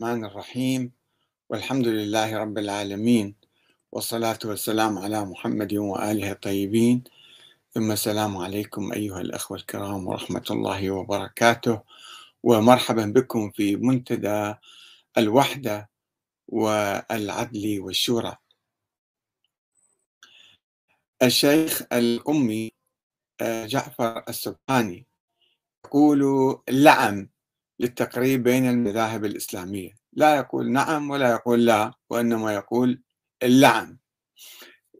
الرحمن الرحيم. والحمد لله رب العالمين. والصلاة والسلام على محمد وآله الطيبين. ثم السلام عليكم أيها الأخوة الكرام ورحمة الله وبركاته. ومرحبا بكم في منتدى الوحدة والعدل والشورى. الشيخ الأمي آه، جعفر السبحاني يقول لعم للتقريب بين المذاهب الإسلامية. لا يقول نعم ولا يقول لا وإنما يقول اللعن.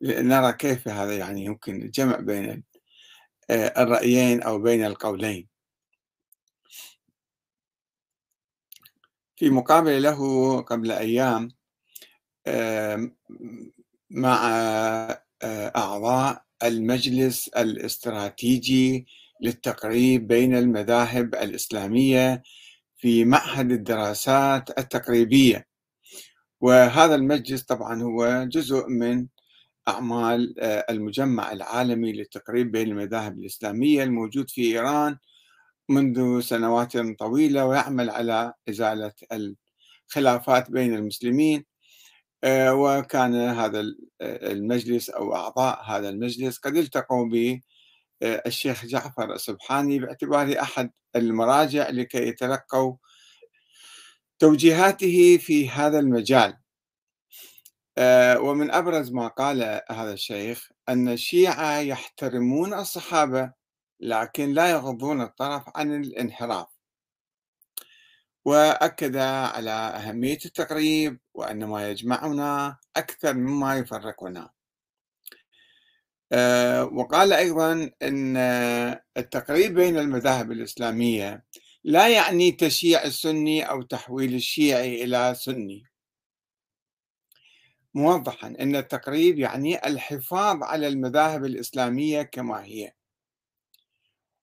نرى كيف هذا يعني يمكن الجمع بين آه، الرأيين أو بين القولين. في مقابلة له قبل أيام مع آه، أعضاء المجلس الاستراتيجي للتقريب بين المذاهب الإسلامية في معهد الدراسات التقريبية. وهذا المجلس طبعا هو جزء من أعمال آه، المجمع العالمي للتقريب بين المذاهب الإسلامية الموجود في إيران منذ سنوات طويلة ويعمل على إزالة الخلافات بين المسلمين. آه، وكان هذا المجلس أو أعضاء هذا المجلس قد التقوا بالشيخ جعفر السبحاني باعتباره أحد المراجع لكي يتلقوا توجيهاته في هذا المجال. آه، ومن أبرز ما قال هذا الشيخ أن الشيعة يحترمون الصحابة لكن لا يغضون الطرف عن الانحراف. وأكد على أهمية التقريب وأن ما يجمعنا أكثر مما يفرقنا. آه، وقال أيضا أن التقريب بين المذاهب الإسلامية لا يعني تشييع السني أو تحويل الشيعي إلى سني. موضحا أن التقريب يعني الحفاظ على المذاهب الإسلامية كما هي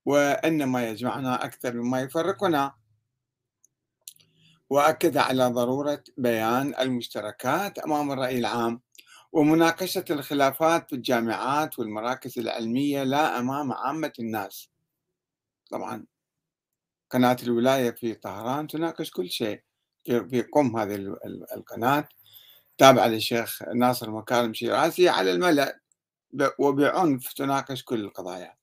وأن ما يجمعنا أكثر مما يفرقنا. وأكد على ضرورة بيان المشتركات أمام الرأي العام ومناقشة الخلافات في الجامعات والمراكز العلمية لا أمام عامة الناس. طبعا قناة الولاية في طهران تناقش كل شيء في قم هذه القناة. تابعة للشيخ ناصر مكارم شيرازي على الملأ وبعنف تناقش كل القضايا.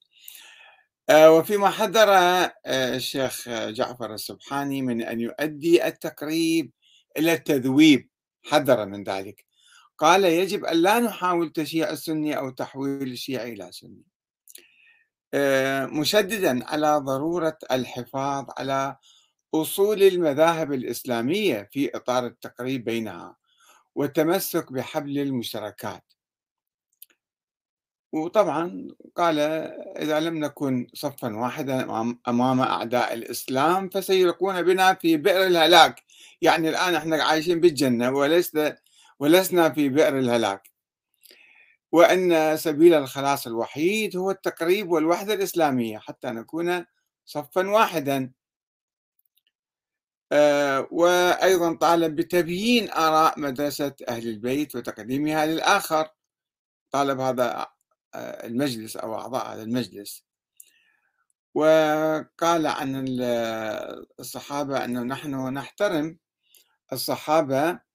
آه، وفيما حذر آه، الشيخ جعفر السبحاني من أن يؤدي التقريب إلى التذويب. حذر من ذلك. قال يجب أن لا نحاول تشييع السني أو تحويل الشيعي إلى سني. آه، مشددا على ضرورة الحفاظ على أصول المذاهب الإسلامية في إطار التقريب بينها والتمسك بحبل المشتركات. وطبعا قال إذا لم نكن صفا واحدا أمام أعداء الإسلام فسيلقون بنا في بئر الهلاك. يعني الآن إحنا عايشين بالجنة ولسنا ولسنا في بئر الهلاك. وأن سبيل الخلاص الوحيد هو التقريب والوحدة الإسلامية حتى نكون صفا واحدا. آه، وأيضا طالب بتبيين آراء مدرسة أهل البيت وتقديمها للآخر طالب هذا آه، المجلس أو أعضاء هذا المجلس. وقال عن الصحابة أنه نحن نحترم الصحابة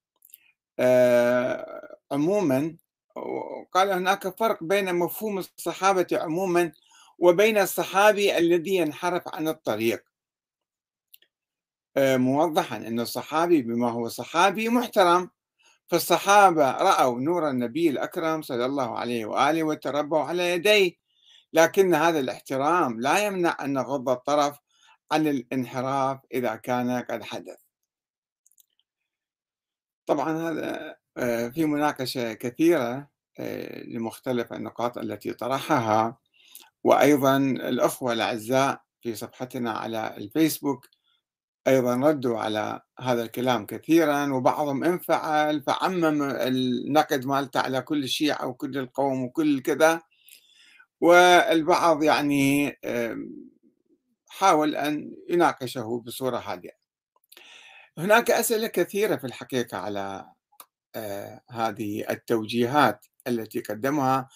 عموما وقال هناك فرق بين مفهوم الصحابة عموما وبين الصحابي الذي ينحرف عن الطريق. آه، موضحا أن الصحابي بما هو صحابي محترم فالصحابة رأوا نور النبي الأكرم صلى الله عليه وآله وتربوا على يديه لكن هذا الاحترام لا يمنع أن نغض الطرف عن الانحراف إذا كان قد حدث. طبعا هذا آه، في مناقشة كثيرة آه، لمختلف النقاط التي طرحها. وأيضا الأخوة الأعزاء في صفحتنا على الفيسبوك أيضا ردوا على هذا الكلام كثيرا وبعضهم انفعل فعمم النقد مالته على كل الشيعة وكل القوم وكل كذا. والبعض يعني حاول أن يناقشه بصورة هادئة. هناك أسئلة كثيرة في الحقيقة على آه، هذه التوجيهات التي قدمها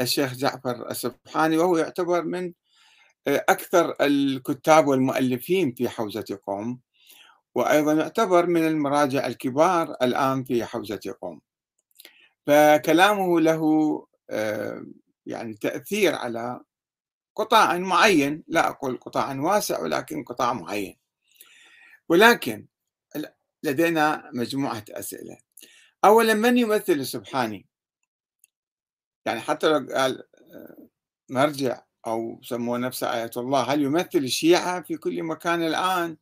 الشيخ جعفر السبحاني وهو يعتبر من أكثر الكتاب والمؤلفين في حوزة قوم وأيضا يعتبر من المراجع الكبار الآن في حوزة قوم. فكلامه له آه، يعني تأثير على قطاع معين لا أقول قطاع واسع ولكن قطاع معين. ولكن لدينا مجموعة أسئلة. أولا من يمثل السبحاني؟ يعني حتى لو قال آه، مرجع أو سموه نفسه آية الله هل يمثل الشيعة في كل مكان الآن؟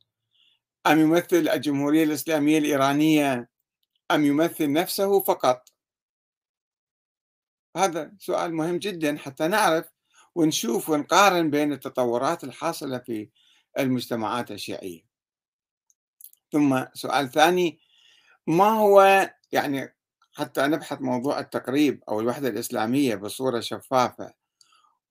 أم يمثل الجمهورية الإسلامية الإيرانية؟ أم يمثل نفسه فقط؟ هذا سؤال مهم جدا حتى نعرف ونشوف ونقارن بين التطورات الحاصلة في المجتمعات الشيعية. ثم سؤال ثاني ما هو يعني حتى نبحث موضوع التقريب أو الوحدة الإسلامية بصورة شفافة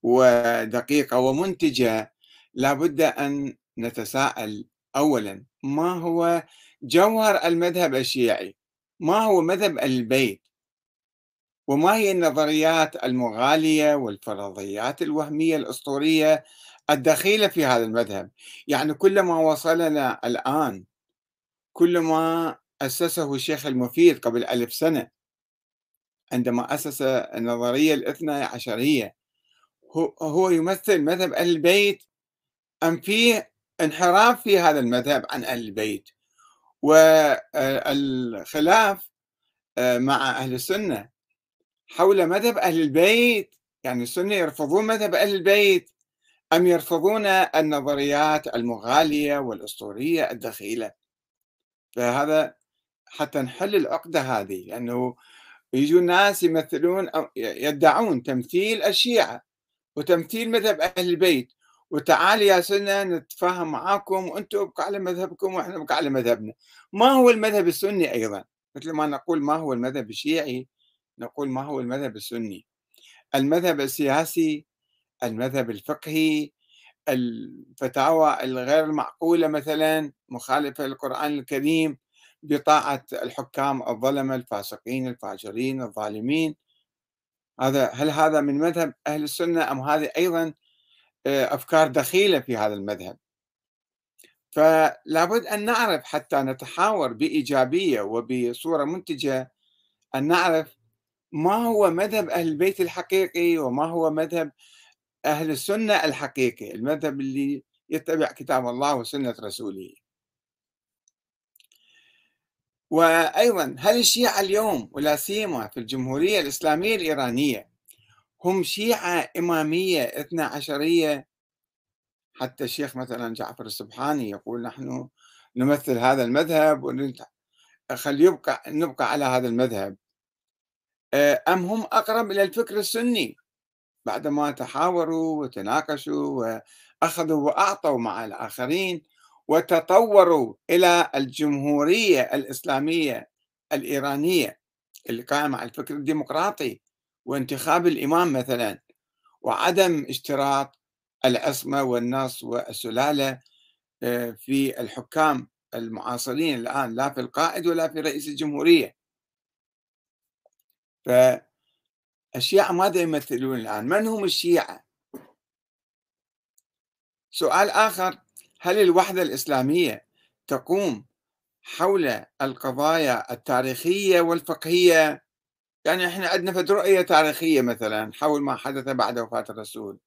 ودقيقة ومنتجة لابد أن نتساءل أولا ما هو جوهر المذهب الشيعي؟ ما هو مذهب البيت؟ وما هي النظريات المغالية والفرضيات الوهمية الأسطورية الدخيلة في هذا المذهب؟ يعني كلما وصلنا الآن كلما أسسه الشيخ المفيد قبل ألف سنة عندما أسس النظرية الاثنى عشرية. هو يمثل مذهب أهل البيت أم فيه انحراف في هذا المذهب عن أهل البيت؟ والخلاف آه، مع أهل السنة. حول مذهب أهل البيت يعني السنة يرفضون مذهب أهل البيت أم يرفضون النظريات المغالية والأسطورية الدخيلة؟ فهذا حتى نحل العقدة هذه لأنه يجوا ناس يمثلون يدعون تمثيل الشيعة وتمثيل مذهب أهل البيت. وتعال يا سنة نتفاهم معاكم وأنتم ابقوا على مذهبكم وإحنا نبقى على مذهبنا. ما هو المذهب السني أيضا؟ مثل ما نقول ما هو المذهب الشيعي نقول ما هو المذهب السني. المذهب السياسي المذهب الفقهي الفتاوى الغير المعقولة مثلا مخالفة للقرآن الكريم بطاعة الحكام الظلمة الفاسقين الفاجرين الظالمين. هذا هل هذا من مذهب أهل السنة أم هذه أيضا آه، أفكار دخيلة في هذا المذهب؟ فلا بد أن نعرف حتى نتحاور بإيجابية وبصورة منتجة أن نعرف ما هو مذهب أهل البيت الحقيقي وما هو مذهب أهل السنة الحقيقي المذهب اللي يتبع كتاب الله وسنة رسوله. وأيضا هل الشيعة اليوم ولا سيما في الجمهورية الإسلامية الإيرانية هم شيعة إمامية اثنا عشرية؟ حتى الشيخ مثلا جعفر السبحاني يقول نحن نمثل هذا المذهب خل يبقى نبقى على هذا المذهب. أم هم أقرب إلى الفكر السني؟ بعدما تحاوروا وتناقشوا وأخذوا وأعطوا مع الآخرين وتطوروا إلى الجمهورية الإسلامية الإيرانية اللي قائمة على الفكر الديمقراطي وانتخاب الإمام مثلا وعدم اشتراط العصمة والنص والسلالة آه، في الحكام المعاصرين الآن لا في القائد ولا في رئيس الجمهورية. فالشيعة ماذا يمثلون الآن. من هم الشيعة؟ سؤال آخر. هل الوحدة الإسلامية تقوم حول القضايا التاريخية والفقهية؟ يعني إحنا عندنا فد رؤية تاريخية مثلا حول ما حدث بعد وفاة الرسول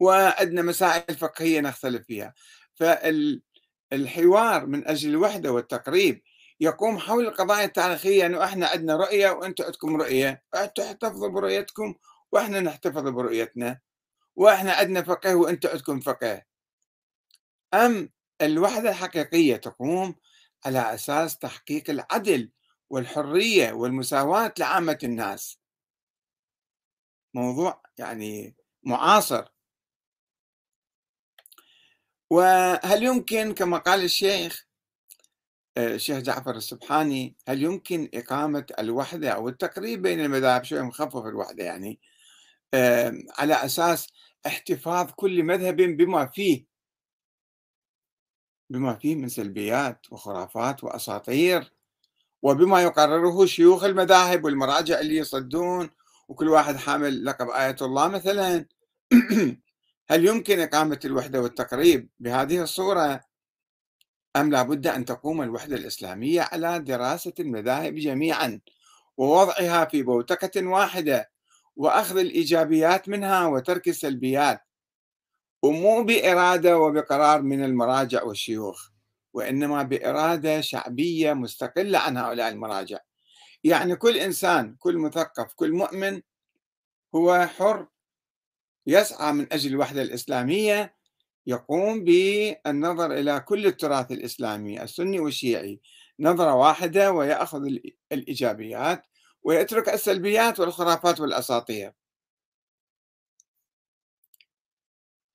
وعندنا مسائل فقهية نختلف فيها. فالحوار من أجل الوحدة والتقريب يقوم حول القضايا التاريخية أنه إحنا عندنا رؤية وأنتم عندكم رؤية. تحتفظوا برؤيتكم وإحنا نحتفظ برؤيتنا. وإحنا عندنا فقه وأنتم عندكم فقه أم الوحدة الحقيقية تقوم على أساس تحقيق العدل والحرية والمساواة لعامة الناس. موضوع يعني معاصر. وهل يمكن كما قال الشيخ الشيخ جعفر السبحاني هل يمكن إقامة الوحدة أو التقريب بين المذاهب؟ شوي مخفف الوحدة يعني. على أساس احتفاظ كل مذهب بما فيه. بما فيه من سلبيات وخرافات وأساطير. وبما يقرره شيوخ المذاهب والمراجع اللي يصدون. وكل واحد حامل لقب آية الله مثلا. هل يمكن إقامة الوحدة والتقريب بهذه الصورة؟ أم لا بد أن تقوم الوحدة الإسلامية على دراسة المذاهب جميعا ووضعها في بوتقة واحدة وأخذ الإيجابيات منها وترك السلبيات. ومو بإرادة وبقرار من المراجع والشيوخ وإنما بإرادة شعبية مستقلة عن هؤلاء المراجع. يعني كل إنسان كل مثقف كل مؤمن هو حر يسعى من أجل الوحدة الإسلامية يقوم بالنظر إلى كل التراث الإسلامي السني والشيعي. نظرة واحدة ويأخذ الإيجابيات ويترك السلبيات والخرافات والأساطير.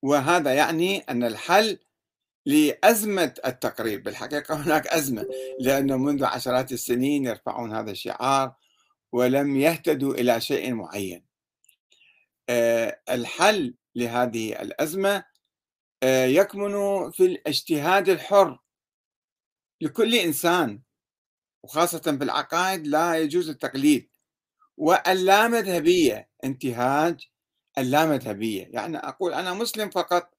وهذا يعني أن الحل لأزمة التقريب بالحقيقة هناك أزمة لأنه منذ عشرات السنين يرفعون هذا الشعار ولم يهتدوا إلى شيء معين. آه، الحل لهذه الأزمة يكمن في الاجتهاد الحر لكل إنسان وخاصة في العقائد لا يجوز التقليد. واللامذهبية انتهاج اللامذهبية يعني أقول أنا مسلم فقط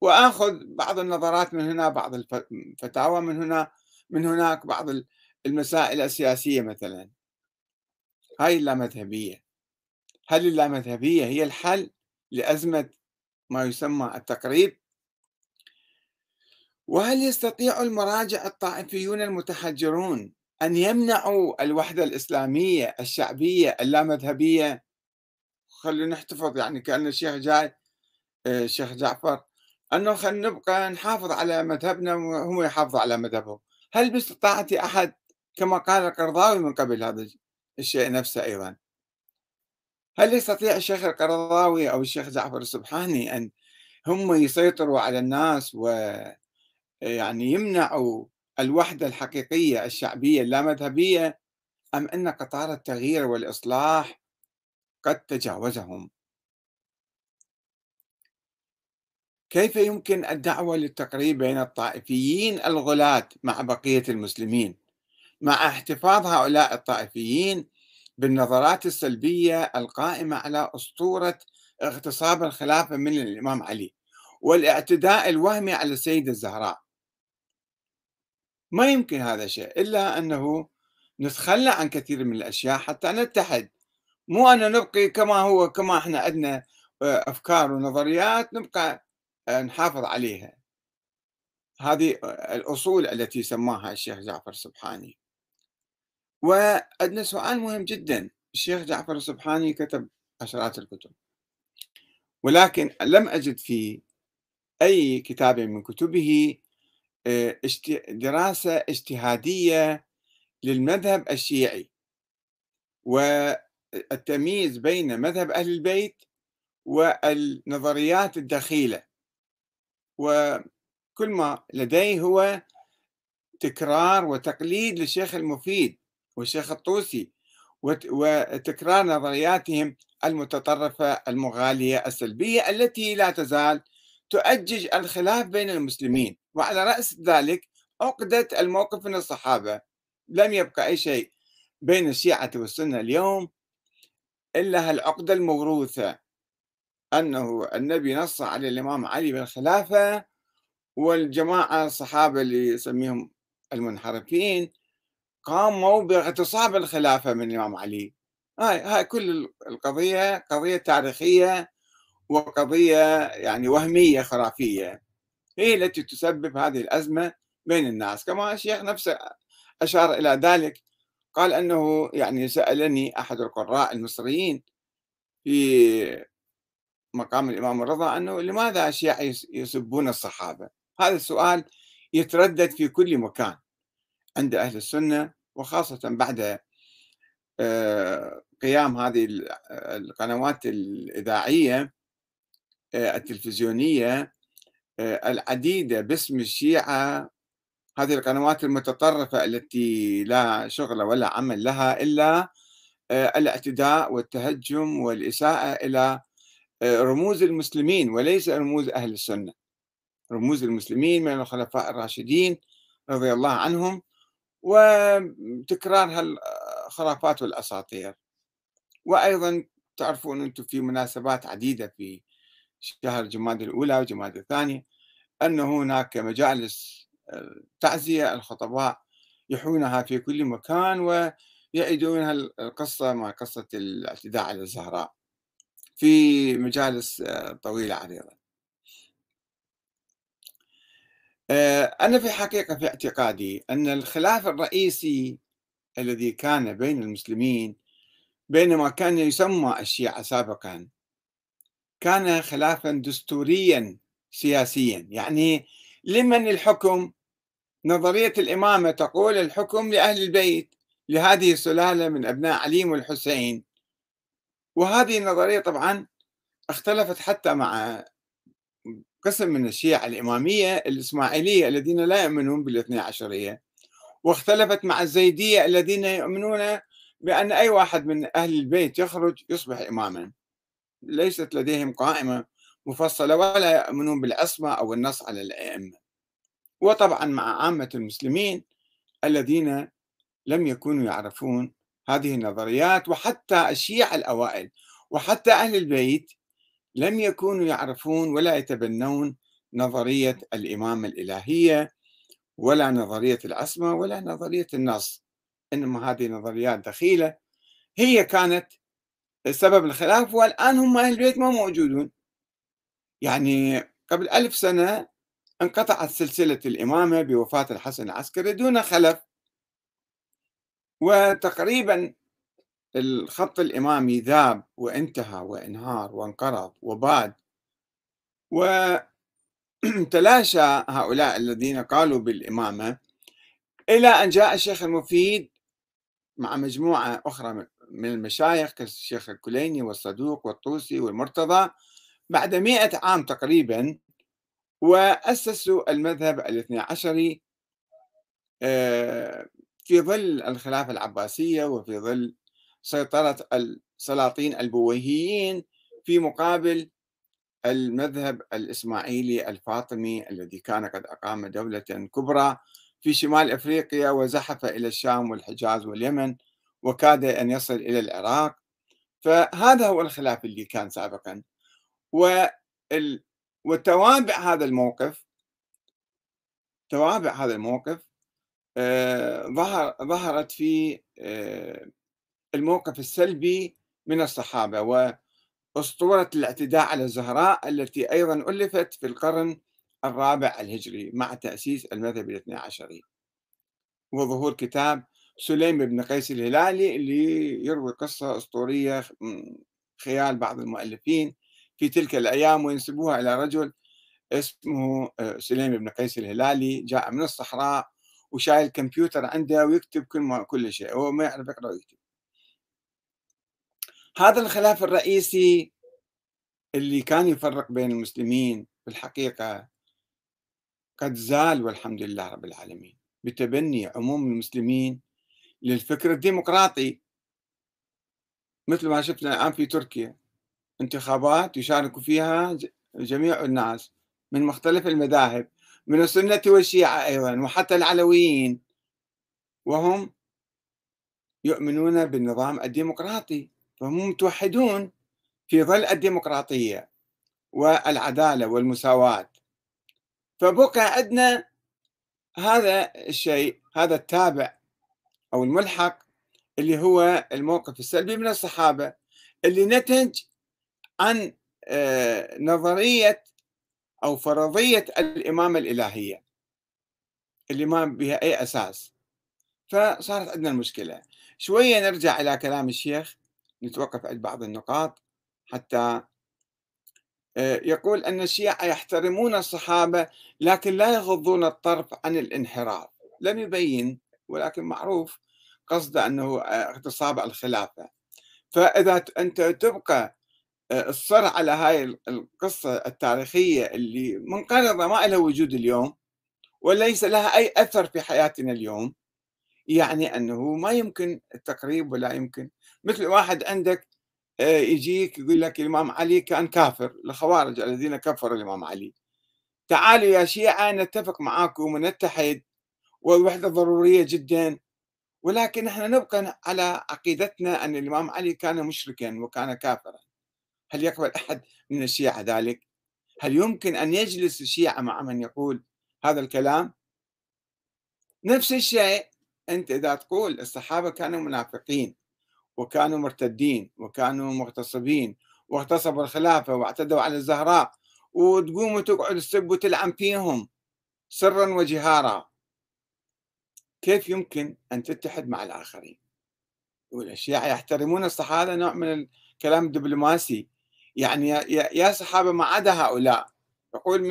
وآخذ بعض النظرات من هنا بعض الفتاوى من هنا من هناك بعض المسائل السياسية مثلا. هاي اللامذهبية هل اللامذهبية هي الحل لأزمة ما يسمى التقريب؟ وهل يستطيع المراجع الطائفيون المتحجرون أن يمنعوا الوحدة الإسلامية الشعبية اللامذهبية؟ خلينا نحتفظ يعني كأن الشيخ جاي آه، الشيخ جعفر أنه خلينا نبقى نحافظ على مذهبنا وهم يحافظوا على مذهبهم هل باستطاعة أحد كما قال القرضاوي من قبل هذا الشيء نفسه أيضا؟ هل يستطيع الشيخ القرضاوي أو الشيخ جعفر السبحاني أن هم يسيطروا على الناس ويعني يمنعوا الوحدة الحقيقية الشعبية اللامذهبية أم أن قطار التغيير والإصلاح قد تجاوزهم؟ كيف يمكن الدعوة للتقريب بين الطائفيين الغلاة مع بقية المسلمين؟ مع احتفاظ هؤلاء الطائفيين بالنظرات السلبية القائمة على أسطورة اغتصاب الخلافة من الإمام علي والاعتداء الوهمي على السيدة الزهراء. ما يمكن هذا الشيء إلا أنه نتخلى عن كثير من الأشياء حتى نتحد. مو أن نبقي كما هو كما إحنا عندنا آه، أفكار ونظريات نبقى آه، نحافظ عليها. هذه آه، الأصول التي سماها الشيخ جعفر سبحاني وعندنا سؤال مهم جدا. الشيخ جعفر السبحاني كتب عشرات الكتب. ولكن لم أجد في أي كتاب من كتبه دراسة اجتهادية للمذهب الشيعي. والتمييز بين مذهب أهل البيت والنظريات الدخيلة وكل ما لديه هو تكرار وتقليد للشيخ المفيد والشيخ الطوسي وتكرار نظرياتهم المتطرفة المغالية السلبية التي لا تزال تؤجج الخلاف بين المسلمين وعلى رأس ذلك عقدة الموقف من الصحابة. لم يبقى أي شيء بين الشيعة والسنة اليوم إلا هالعقدة الموروثة أنه النبي نص على الإمام علي بالخلافة والجماعة الصحابة اللي يسميهم المنحرفين قاموا باغتصاب الخلافة من الإمام علي. هاي هاي كل القضية قضية تاريخية وقضية يعني وهمية خرافية. هي التي تسبب هذه الأزمة بين الناس. كما الشيخ نفسه أشار إلى ذلك قال أنه يعني سألني أحد القراء المصريين في مقام الإمام الرضا أنه لماذا الشيعة يسبون الصحابة؟ هذا السؤال يتردد في كل مكان عند أهل السنة وخاصة بعد آه، قيام هذه القنوات الإذاعية. التلفزيونية آه، العديدة باسم الشيعة هذه القنوات المتطرفة التي لا شغل ولا عمل لها إلا الاعتداء والتهجم والإساءة إلى رموز المسلمين وليس رموز أهل السنة. رموز المسلمين من الخلفاء الراشدين رضي الله عنهم وتكرار هالخرافات والأساطير. وأيضا تعرفون أنتم في مناسبات عديدة في شهر جماد الأولى وجماد الثانية أن هناك مجالس التعزية الخطباء يحونها في كل مكان ويعيدون القصة مع قصة الاعتداء على الزهراء في مجالس طويلة عريضة أنا في حقيقة في اعتقادي أن الخلاف الرئيسي الذي كان بين المسلمين بينما كان يسمى الشيعة سابقا كان خلافا دستوريا سياسيا. يعني لمن الحكم؟ نظرية الإمامة تقول الحكم لأهل البيت لهذه السلالة من أبناء علي والحسين. وهذه النظرية طبعا اختلفت حتى مع قسم من الشيعة الإمامية الإسماعيلية الذين لا يؤمنون بالاثنى عشرية. واختلفت مع الزيدية الذين يؤمنون بأن أي واحد من أهل البيت يخرج يصبح إماما. ليست لديهم قائمة مفصلة ولا يؤمنون بالعصمة أو النص على الأئمة. وطبعا مع عامة المسلمين الذين لم يكونوا يعرفون هذه النظريات وحتى الشيعة الأوائل وحتى أهل البيت لم يكونوا يعرفون ولا يتبنون نظرية الإمامة الإلهية ولا نظرية العصمة ولا نظرية النص. إنما هذه نظريات دخيلة. هي كانت سبب الخلاف والآن هم أهل البيت ما موجودون. يعني قبل ألف سنة انقطعت سلسلة الإمامة بوفاة الحسن العسكري دون خلف. وتقريبا الخط الإمامي ذاب وانتهى وانهار وانقرض وباد. وتلاشى هؤلاء الذين قالوا بالإمامة إلى أن جاء الشيخ المفيد مع مجموعة أخرى من المشايخ كالشيخ الكليني والصدوق والطوسي والمرتضى بعد مئة عام تقريبا وأسسوا المذهب الاثني عشري آه، في ظل الخلافة العباسية وفي ظل سيطرة السلاطين البويهيين في مقابل المذهب الإسماعيلي الفاطمي الذي كان قد أقام دولة كبرى في شمال أفريقيا وزحف إلى الشام والحجاز واليمن. وكاد أن يصل إلى العراق. فهذا هو الخلاف اللي كان سابقا. وتوابع هذا الموقف توابع هذا الموقف آه، ظهر ظهرت في آه، الموقف السلبي من الصحابة وأسطورة الاعتداء على الزهراء التي أيضا ألفت في القرن الرابع الهجري مع تأسيس المذهب الاثني عشري. وظهور كتاب سليم بن قيس الهلالي اللي يروي قصة أسطورية خيال بعض المؤلفين في تلك الأيام وينسبوها إلى رجل اسمه آه، سليم بن قيس الهلالي جاء من الصحراء وشايل كمبيوتر عنده ويكتب كل ما كل شيء هو ما يعرف يقرأ ويكتب. هذا الخلاف الرئيسي اللي كان يفرق بين المسلمين في الحقيقة قد زال والحمد لله رب العالمين. بتبني عموم المسلمين للفكر الديمقراطي. مثل ما شفنا الآن في تركيا. انتخابات يشارك فيها جميع الناس من مختلف المذاهب من السنة والشيعة أيضا وحتى العلويين. وهم يؤمنون بالنظام الديمقراطي فهم متوحدون في ظل الديمقراطية والعدالة والمساواة. فبقى عندنا هذا الشيء هذا التابع أو الملحق اللي هو الموقف السلبي من الصحابة اللي نتج عن آه، نظرية أو فرضية الإمامة الإلهية اللي ما بها أي أساس. فصارت عندنا المشكلة. شوية نرجع إلى كلام الشيخ نتوقف عند بعض النقاط حتى آه، يقول أن الشيعة يحترمون الصحابة لكن لا يغضون الطرف عن الانحراف. لم يبين ولكن معروف قصده أنه آه، اغتصاب الخلافة. فإذا أنت تبقى آه، الصر على هاي القصة التاريخية اللي منقرضة ما لها وجود اليوم وليس لها أي أثر في حياتنا اليوم يعني أنه ما يمكن التقريب ولا يمكن. مثل واحد عندك آه، يجيك يقول لك الإمام علي كان كافر الخوارج الذين كفروا الإمام علي. تعالوا يا شيعة نتفق معاكم ونتحد والوحدة ضرورية جدا ولكن إحنا نبقى على عقيدتنا أن الإمام علي كان مشركا وكان كافرا هل يقبل أحد من الشيعة ذلك؟ هل يمكن أن يجلس الشيعة مع من يقول هذا الكلام؟ نفس الشيء أنت إذا تقول الصحابة كانوا منافقين وكانوا مرتدين وكانوا مغتصبين واغتصبوا الخلافة واعتدوا على الزهراء وتقوم وتقعد تسب وتلعن فيهم سرا وجهارا كيف يمكن أن تتحد مع الآخرين؟ والأشياء يحترمون الصحابة نوع من الكلام الدبلوماسي يعني يا صحابة ما عدا هؤلاء. يقول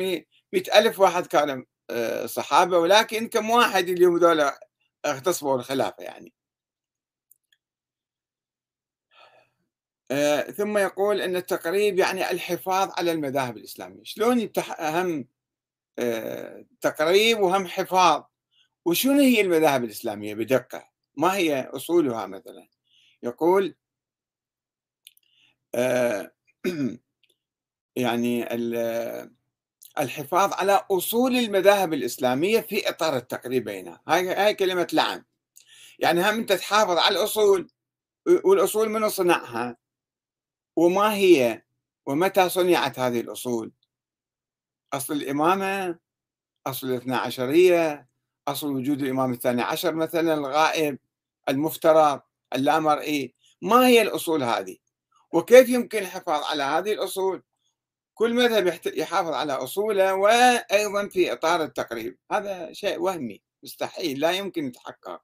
مئة ألف واحد كانوا آه، صحابة ولكن كم واحد اليوم ذولا اغتصبوا الخلافة يعني. آه، ثم يقول أن التقريب يعني الحفاظ على المذاهب الإسلامية. شلون يتح... أهم آه، تقريب وهم حفاظ؟ وشنو هي المذاهب الإسلامية بدقة؟ ما هي أصولها مثلا؟ يقول آه، يعني الحفاظ على أصول المذاهب الإسلامية في إطار التقريب بينها. هاي هاي كلمة لعن. يعني هم أنت تحافظ على الأصول والأصول من صنعها؟ وما هي؟ ومتى صنعت هذه الأصول؟ أصل الإمامة أصل الاثنى عشرية أصل وجود الإمام الثاني. عشر مثلا الغائب المفترض اللامرئي ما هي الأصول هذه؟ وكيف يمكن الحفاظ على هذه الأصول؟ كل مذهب يحافظ على أصوله وأيضا في إطار التقريب. هذا شيء وهمي مستحيل لا يمكن يتحقق.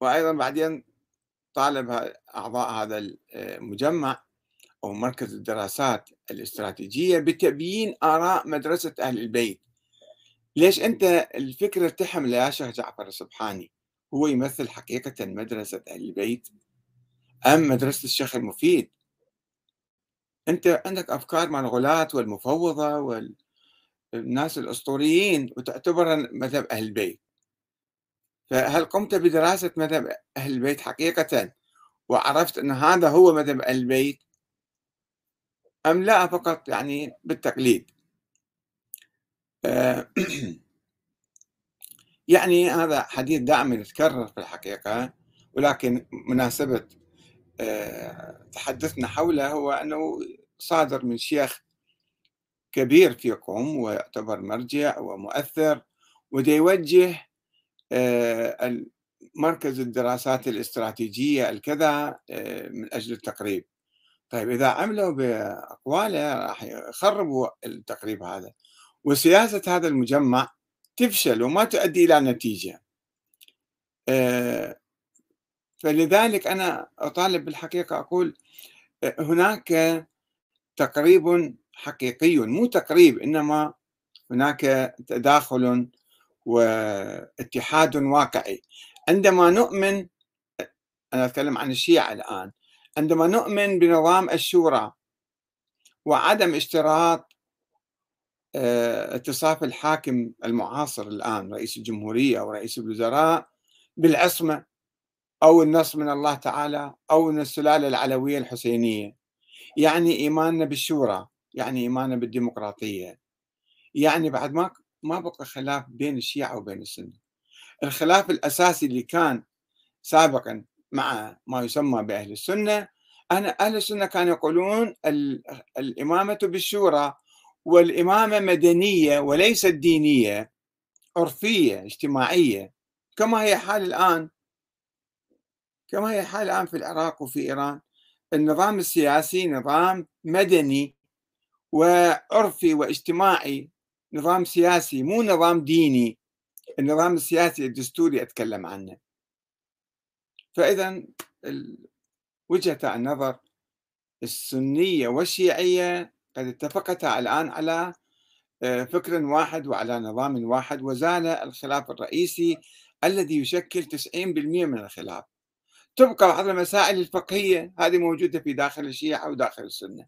وأيضا بعدين طالب أعضاء هذا المجمع أو مركز الدراسات الاستراتيجية بتبيين آراء مدرسة أهل البيت. ليش أنت الفكرة تحمل يا شيخ جعفر السبحاني هو يمثل حقيقة مدرسة أهل البيت أم مدرسة الشيخ المفيد؟ أنت عندك أفكار مع الغلاة والمفوضة والناس الأسطوريين وتعتبرها مذهب أهل البيت. فهل قمت بدراسة مذهب أهل البيت حقيقة وعرفت أن هذا هو مذهب أهل البيت أم لا فقط يعني بالتقليد؟ يعني هذا حديث دائما يتكرر في الحقيقة ولكن مناسبة آه، تحدثنا حوله هو أنه صادر من شيخ كبير فيكم ويعتبر مرجع ومؤثر وده يوجه آه، مركز الدراسات الاستراتيجية الكذا من أجل التقريب. طيب إذا عملوا بأقواله راح يخربوا التقريب هذا. وسياسة هذا المجمع تفشل وما تؤدي إلى نتيجة. آه، فلذلك أنا أطالب بالحقيقة أقول آه، هناك تقريب حقيقي مو تقريب إنما هناك تداخل واتحاد واقعي. عندما نؤمن أنا أتكلم عن الشيعة الآن عندما نؤمن بنظام الشورى وعدم اشتراط اتصاف الحاكم المعاصر الآن رئيس الجمهورية أو رئيس الوزراء بالعصمة أو النص من الله تعالى أو من السلالة العلوية الحسينية. يعني إيماننا بالشورى يعني إيماننا بالديمقراطية. يعني بعد ما ما بقى خلاف بين الشيعة وبين السنة. الخلاف الأساسي اللي كان سابقا مع ما يسمى بأهل السنة أنا أهل السنة كانوا يقولون الإمامة بالشورى والإمامة مدنية وليست دينية عرفية اجتماعية. كما هي حال الآن. كما هي حال الآن في العراق وفي إيران. النظام السياسي نظام مدني وعرفي واجتماعي. نظام سياسي مو نظام ديني. النظام السياسي الدستوري أتكلم عنه. فإذا وجهة النظر السنية والشيعية قد اتفقتا الآن على آه، فكر واحد وعلى نظام واحد وزال الخلاف الرئيسي الذي يشكل 90% من الخلاف. تبقى بعض المسائل الفقهية هذه موجودة في داخل الشيعة وداخل السنة.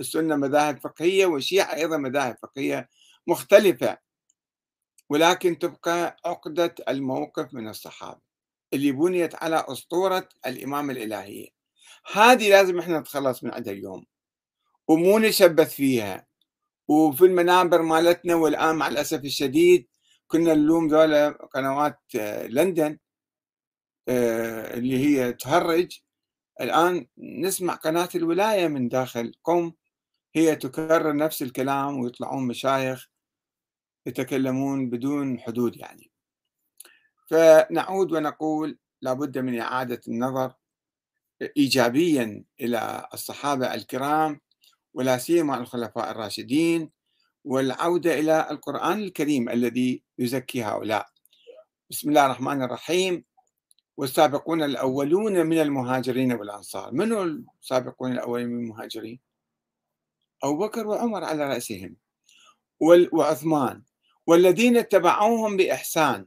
السنة مذاهب فقهية والشيعة أيضا مذاهب فقهية مختلفة. ولكن تبقى عقدة الموقف من الصحابة اللي بنيت على أسطورة الإمام الإلهية. هذه لازم إحنا نتخلص من عندها اليوم. ومو نشبث فيها. وفي المنابر مالتنا والآن مع الأسف الشديد كنا نلوم ذولا قنوات آه، لندن آه، اللي هي تهرج. الآن نسمع قناة الولاية من داخل. قم هي تكرر نفس الكلام ويطلعون مشايخ يتكلمون بدون حدود يعني. فنعود ونقول لابد من إعادة النظر إيجابيا إلى الصحابة الكرام ولا سيما الخلفاء الراشدين والعودة إلى القرآن الكريم الذي يزكي هؤلاء. بسم الله الرحمن الرحيم. والسابقون الأولون من المهاجرين والأنصار. من السابقون الأولين من المهاجرين؟ أبو بكر وعمر على رأسهم. وعثمان. والذين اتبعوهم بإحسان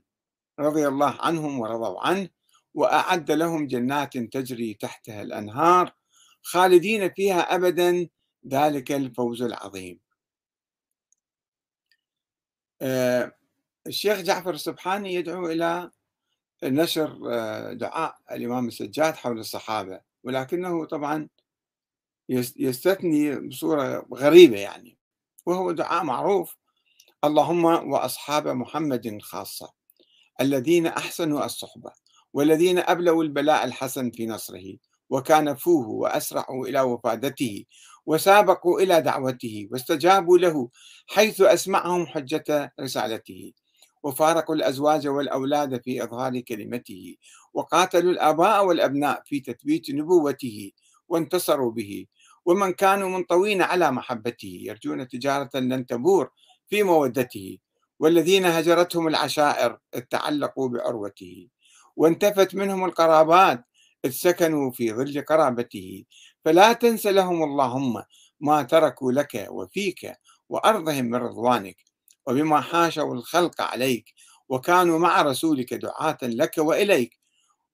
رضي الله عنهم ورضوا عنه وأعد لهم جنات تجري تحتها الأنهار خالدين فيها أبدا ذلك الفوز العظيم. آه، الشيخ جعفر السبحاني يدعو إلى نشر آه، دعاء الإمام السجاد حول الصحابة ولكنه طبعا يستثني بصورة غريبة يعني وهو دعاء معروف اللهم وأصحاب محمد خاصة الذين أحسنوا الصحبة والذين أبلوا البلاء الحسن في نصره وكانفوه وأسرعوا إلى وفادته وسابقوا إلى دعوته واستجابوا له حيث أسمعهم حجة رسالته وفارقوا الأزواج والأولاد في إظهار كلمته وقاتلوا الآباء والأبناء في تثبيت نبوته وانتصروا به ومن كانوا منطوين على محبته يرجون تجارة لن تبور في مودته والذين هجرتهم العشائر تعلقوا بعروته وانتفت منهم القرابات إذ سكنوا في ظل قرابته فلا تنس لهم اللهم ما تركوا لك وفيك وأرضهم من رضوانك وبما حاشوا الخلق عليك وكانوا مع رسولك دعاة لك وإليك.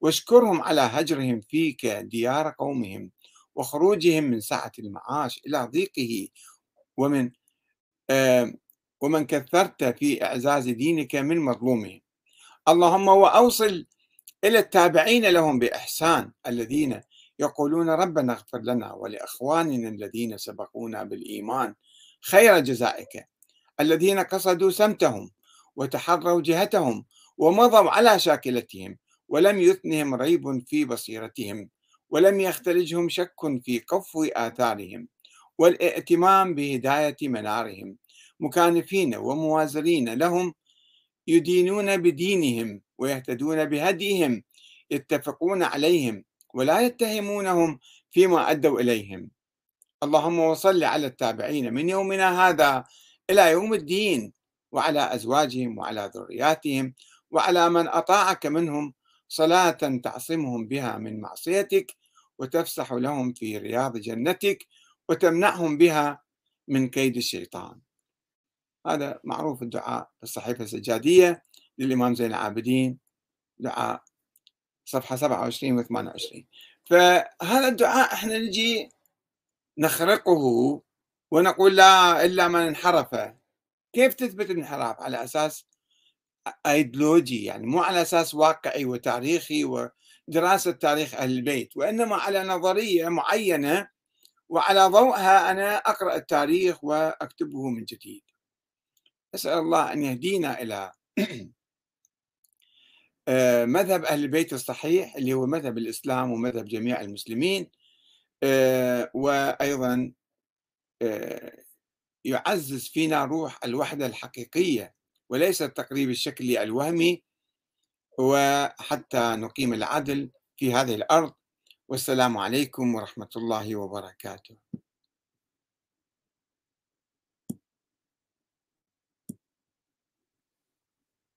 واشكرهم على هجرهم فيك ديار قومهم وخروجهم من سعة المعاش إلى ضيقه ومن ومن كثرت في إعزاز دينك من مظلومهم. اللهم وأوصل إلى التابعين لهم بإحسان الذين يقولون ربنا اغفر لنا ولإخواننا الذين سبقونا بالإيمان خير جزائك. الذين قصدوا سمتهم وتحروا جهتهم ومضوا على شاكلتهم ولم يثنهم ريب في بصيرتهم ولم يختلجهم شك في قفو آثارهم والائتمام بهداية منارهم. مكانفين وموازرين لهم يدينون بدينهم ويهتدون بهديهم يتفقون عليهم ولا يتهمونهم فيما أدوا إليهم. اللهم وصل على التابعين من يومنا هذا إلى يوم الدين وعلى أزواجهم وعلى ذرياتهم وعلى من أطاعك منهم صلاة تعصمهم بها من معصيتك وتفسح لهم في رياض جنتك وتمنعهم بها من كيد الشيطان. هذا معروف الدعاء في الصحيفة السجادية. للإمام زين العابدين دعاء صفحة 27 و 28 فهذا الدعاء إحنا نجي نخرقه ونقول لا إلا من انحرف. كيف تثبت الانحراف؟ على أساس أيديولوجي يعني مو على أساس واقعي وتاريخي ودراسة تاريخ أهل البيت وإنما على نظرية معينة وعلى ضوءها أنا أقرأ التاريخ وأكتبه من جديد. أسأل الله أن يهدينا إلى مذهب أهل البيت الصحيح اللي هو مذهب الإسلام ومذهب جميع المسلمين آه، وأيضا آه، يعزز فينا روح الوحدة الحقيقية وليس التقريب الشكلي الوهمي وحتى نقيم العدل في هذه الأرض. والسلام عليكم ورحمة الله وبركاته.